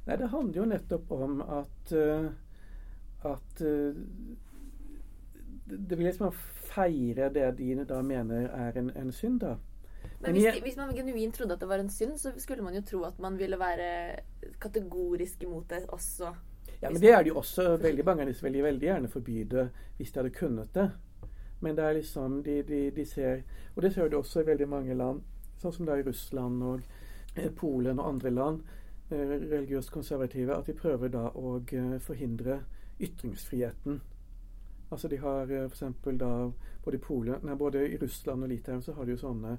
Nei, det handler jo nettopp om at eh, at eh, det blir liksom feire det de da mener er en, en synd, da. Men hvis, de, hvis man genuint trodde at det var en synd, så skulle man jo tro at man ville være kategorisk imot det også. Ja, men det er det jo også. Veldig mange av disse veldig, veldig gjerne forby det hvis de hadde kunnet det. Men det er liksom de, de, de ser Og det ser du også i veldig mange land, sånn som det er i Russland og eh, Polen og andre land, eh, religiøst konservative, at de prøver da å eh, forhindre ytringsfriheten. Altså de har f.eks. da både i Polen, nei, både i Russland og Litauen så har de jo sånne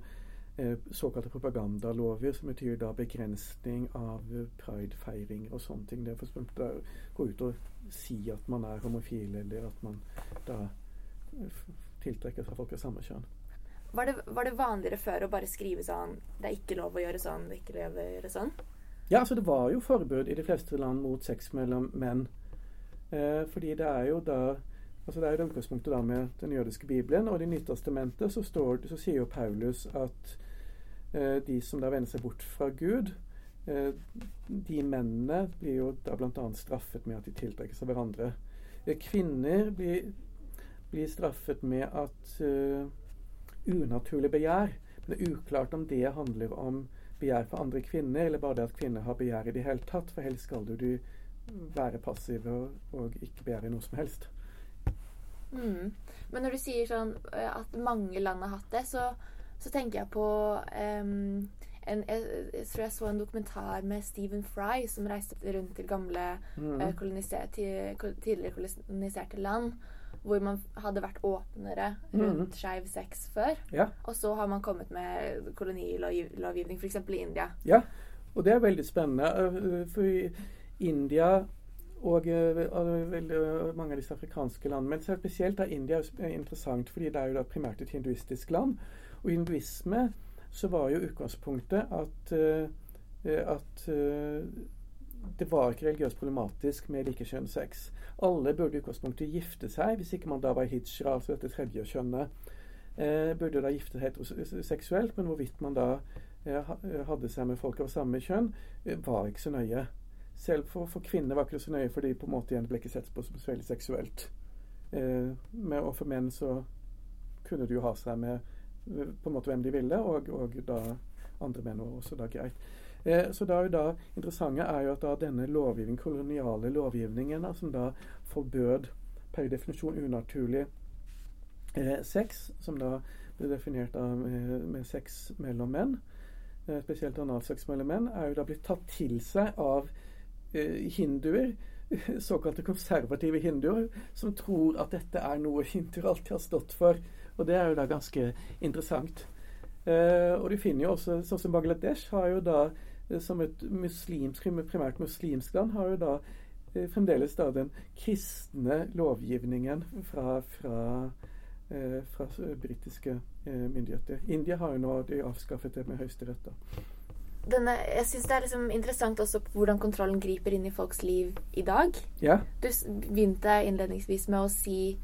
såkalte propagandalover, som betyr da begrensning av pridefeiringer pridefeiring og sånne ting. Det er for eksempel å gå ut og si at man er homofil, eller at man da eh, tiltrekker seg folk av samme kjønn. Var det, var det vanligere før å bare skrive sånn Det er ikke lov å gjøre sånn, det er ikke lov å gjøre sånn? Ja, altså det var jo forbud i de fleste land mot sex mellom menn. Eh, fordi det er jo da altså Det er jo det utgangspunktet da med den jødiske bibelen. Og i Det nye testamentet så, står, så sier jo Paulus at eh, de som da vender seg bort fra Gud, eh, de mennene blir jo da bl.a. straffet med at de tiltrekker seg hverandre. Eh, kvinner blir, blir straffet med at eh, unaturlig begjær. Men det er uklart om det handler om begjær for andre kvinner, eller bare det at kvinner har begjær i det hele tatt. For helst skal du, være passiv og, og ikke begjære noe som helst. Mm. Men når du sier sånn eh, at mange land har hatt det, så, så tenker jeg på um, en, jeg, jeg tror jeg så en dokumentar med Stephen Fry som reiste rundt til gamle mm. uh, koloniser- til, tidligere koloniserte land. Hvor man hadde vært åpnere rundt mm. skeiv sex før. Ja. Og så har man kommet med kolonilovgivning, f.eks. i India. Ja, og det er veldig spennende. øh, For i India og og veldig mange av disse afrikanske landene men spesielt er India er interessant, fordi det er jo primært et hinduistisk land. Og i hinduisme så var jo utgangspunktet at, øh, at øh, det var ikke religiøst problematisk med likekjønnssex. Alle burde i utgangspunktet gifte seg, hvis ikke man da var hijra, altså dette tredje kjønnet. Eh, burde da gifte seg heteroseksuelt, men hvorvidt man da eh, hadde seg med folk av samme kjønn, eh, var ikke så nøye. Selv for, for kvinner var ikke det så nøye, fordi på en måte igjen ble ikke sett på som veldig seksuelt. Eh, med, og for menn så kunne du jo ha seg med eh, på en måte hvem de ville, og, og da andre menn var også da greit. Eh, så da, da interessante er jo at da denne lovgivningen, koloniale lovgivningen, da, som da forbød per definisjon unaturlig eh, sex, som da ble definert da med, med sex mellom menn, eh, spesielt analsex mellom menn, er jo da blitt tatt til seg av eh, hinduer, (laughs) såkalte konservative hinduer, som tror at dette er noe hinduer alltid har stått for. Og det er jo da ganske interessant. Eh, og du finner jo også, sånn som Bangladesh har jo da, eh, som et muslimsk, primært muslimsk land, har jo da eh, fremdeles da den kristne lovgivningen fra, fra, eh, fra britiske myndigheter. India har jo nå de avskaffet det med høyesterett. Denne, jeg syns det er liksom interessant også hvordan kontrollen griper inn i folks liv i dag. Ja. Du begynte innledningsvis med å si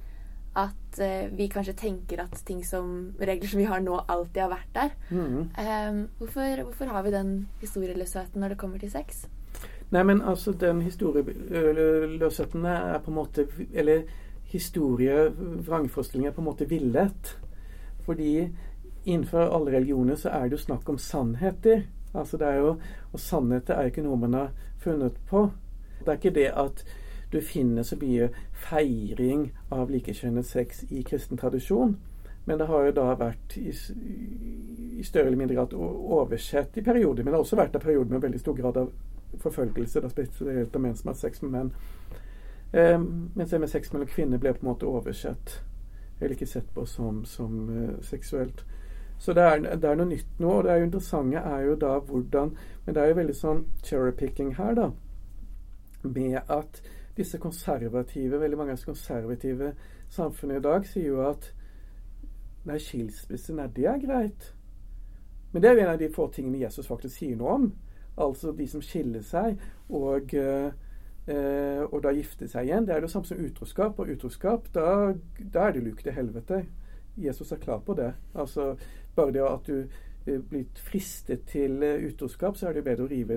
at eh, vi kanskje tenker at ting som regler som vi har nå, alltid har vært der. Mm. Eh, hvorfor, hvorfor har vi den historieløsheten når det kommer til sex? Nei, men altså, den historieløsheten er på en måte Eller historie, er på en måte villet. Fordi innenfor alle religioner så er det jo snakk om sannheter. Altså det er jo, Og sannheter er jo ikke noe man har funnet på. Det er ikke det at du finner så mye feiring av likekjønnet sex i kristen tradisjon. Men det har jo da vært i, i større eller mindre grad oversett i perioder. Men det har også vært en periode med veldig stor grad av forfølgelse, da spesielt av menn som har sex med menn. Eh, mens det med sex mellom kvinner ble på en måte oversett. Eller ikke sett på som, som uh, seksuelt. Så det er, det er, noe nytt nå. Og det er jo interessante er jo da hvordan Men det er jo veldig sånn cherry-picking her, da. Med at disse konservative, veldig mange av disse konservative samfunnene i dag sier jo at Nei, skilsmisse, nei, det er greit. Men det er jo en av de få tingene Jesus faktisk sier noe om. Altså de som skiller seg og, eh, og da gifter seg igjen. Det er det samme som utroskap. Og utroskap, da, da er det luk til helvete. Jesus er klar på det. Altså bare det at du blitt fristet til utroskap, så er det bedre å rive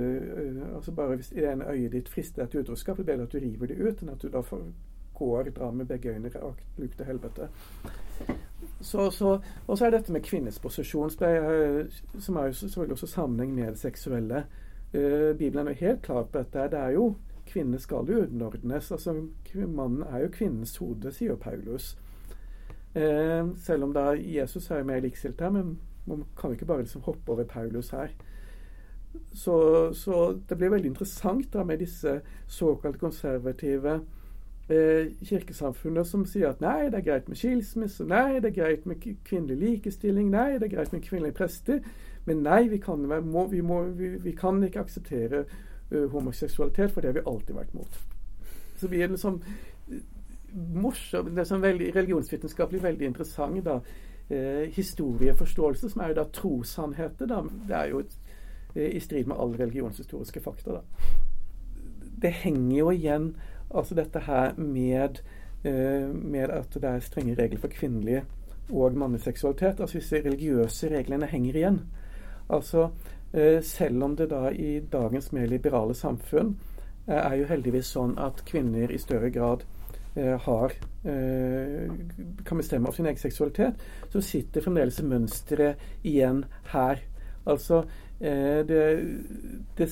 altså Bare hvis det ene øyet ditt frister til utroskap, det er bedre at du river det ut, enn at du da får, går drar med begge øyne luk til helvete. Så, så, og så er dette med kvinnens posisjon, som er jo selvfølgelig også sammenheng med det seksuelle. Bibelen er helt klar på dette. Det er jo Kvinner skal jo underordnes. altså Mannen er jo kvinnens hode, sier Paulus. Selv om da Jesus er jo mer likestilt her, men man kan ikke bare liksom hoppe over Paulus her. Så, så det blir veldig interessant da med disse såkalt konservative eh, kirkesamfunnet som sier at nei, det er greit med skilsmisse, nei, det er greit med kvinnelig likestilling, nei, det er greit med kvinnelige prester, men nei, vi kan, må, vi må, vi, vi kan ikke akseptere uh, homoseksualitet, for det har vi alltid vært mot. Så vi er liksom morsom, Det er sånn veldig religionsvitenskapelig veldig interessant da, eh, historieforståelse, som er jo da trossannheter. Det er jo et, eh, i strid med alle religionshistoriske fakta. Da. Det henger jo igjen Altså dette her med, eh, med at det er strenge regler for kvinnelige og manneseksualitet. Altså disse religiøse reglene henger igjen. Altså uh, selv om det da i dagens mer liberale samfunn uh, er jo heldigvis sånn at kvinner i større grad har kan bestemme over sin egen seksualitet, så sitter fremdeles mønsteret igjen her. Altså det, det,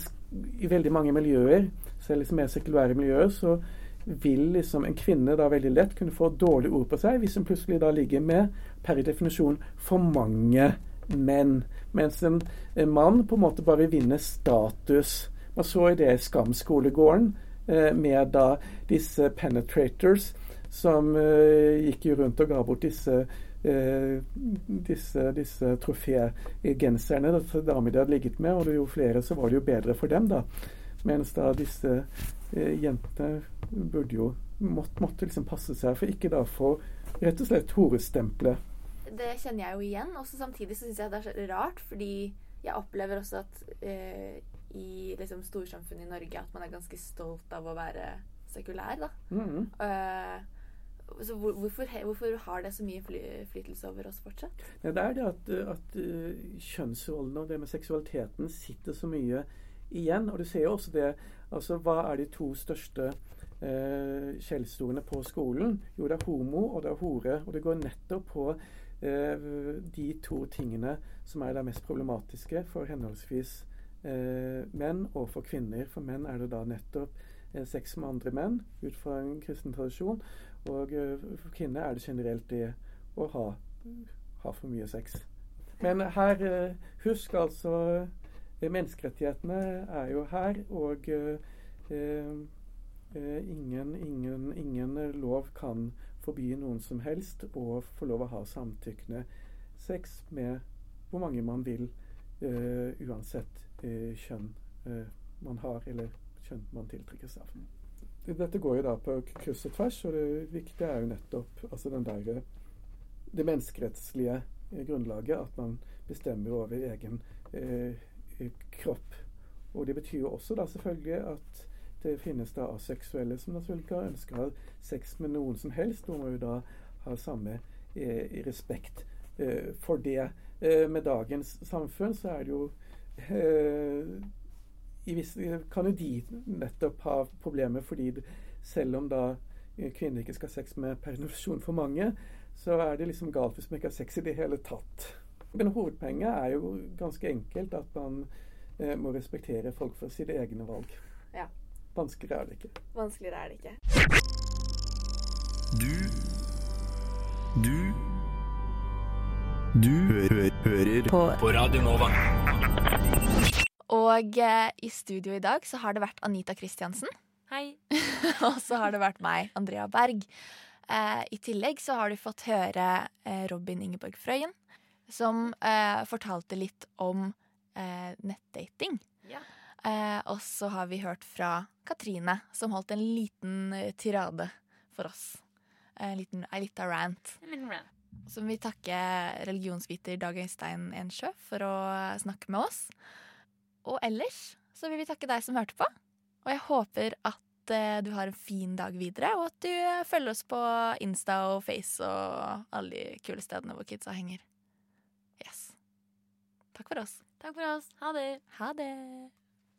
I veldig mange miljøer selv liksom mer sekulære miljøer, så vil liksom en kvinne da veldig lett kunne få dårlige ord på seg hvis hun plutselig da ligger med per definisjon for mange menn. Mens en, mann på en måte bare vinner status. Man så i det Skam-skolegården eh, med da disse penetrators som eh, gikk rundt og ga bort disse eh, disse, disse trofégenserne damer de hadde ligget med. Og jo flere, så var det jo bedre for dem, da. Mens da disse eh, jentene burde jo måtte, måtte liksom passe seg for ikke da få rett og slett horestempelet. Det kjenner jeg jo igjen. og Samtidig så syns jeg det er så rart, fordi jeg opplever også at eh, i liksom, storsamfunnet i Norge at man er ganske stolt av å være sekulær. da. Mm. Uh, så hvor, hvorfor, hvorfor, har det så mye innflytelse over oss fortsatt? Ja, det er det at, at uh, kjønnsrollene og det med seksualiteten sitter så mye igjen. Og du ser jo også det altså Hva er de to største uh, skjellsordene på skolen? Jo, det er homo, og det er hore. Og det går nettopp på eh, de to tingene som er det mest problematiske for henholdsvis eh, menn og for kvinner. For menn er det da nettopp eh, sex med andre menn ut fra en kristen tradisjon. Og eh, for kvinner er det generelt det å ha, ha for mye sex. Men her, eh, husk altså Menneskerettighetene er jo her, og eh, eh, ingen, ingen, ingen, lov kan forby noen som helst å få lov å ha samtykkende sex med hvor mange man vil, eh, uansett eh, kjønn eh, man har, eller kjønn man tiltrekkes av. Dette går jo da på kryss og tvers, og det viktige er jo nettopp altså den der, det menneskerettslige grunnlaget, at man bestemmer over egen eh, kropp. Og det betyr jo også da selvfølgelig at det finnes da aseksuelle som naturligvis ønsker å ha sex med noen som helst. Og må jo da ha samme eh, respekt eh, for det. Eh, med dagens samfunn så er det jo eh, visse, kan jo de nettopp ha problemer fordi selv om da kvinner ikke skal ha sex med permisjon for mange, så er det liksom galt hvis man ikke har sex i det hele tatt. Men hovedpoenget er jo ganske enkelt at man eh, må respektere folk for sine egne valg. Ja. Vanskeligere er det ikke. Vanskeligere er det ikke. Du Du Du hø hø hører på. på Radio Nova. Og eh, i studio i dag så har det vært Anita Kristiansen. Hei. (laughs) og så har det vært meg, Andrea Berg. Eh, I tillegg så har du fått høre eh, Robin Ingeborg Frøyen, som eh, fortalte litt om eh, nettdating. Ja. Eh, og så har vi hørt fra Katrine, som holdt en liten eh, tirade for oss. En liten, en liten rant. En liten rant. Så vil vi takke religionsviter Dag Øystein Ensjø for å snakke med oss. Og ellers så vil vi takke deg som hørte på. Og jeg håper at eh, du har en fin dag videre, og at du eh, følger oss på Insta og Face og alle de kule stedene hvor kidsa henger. Yes. Takk for oss. Takk for oss. Ha det. Ha det.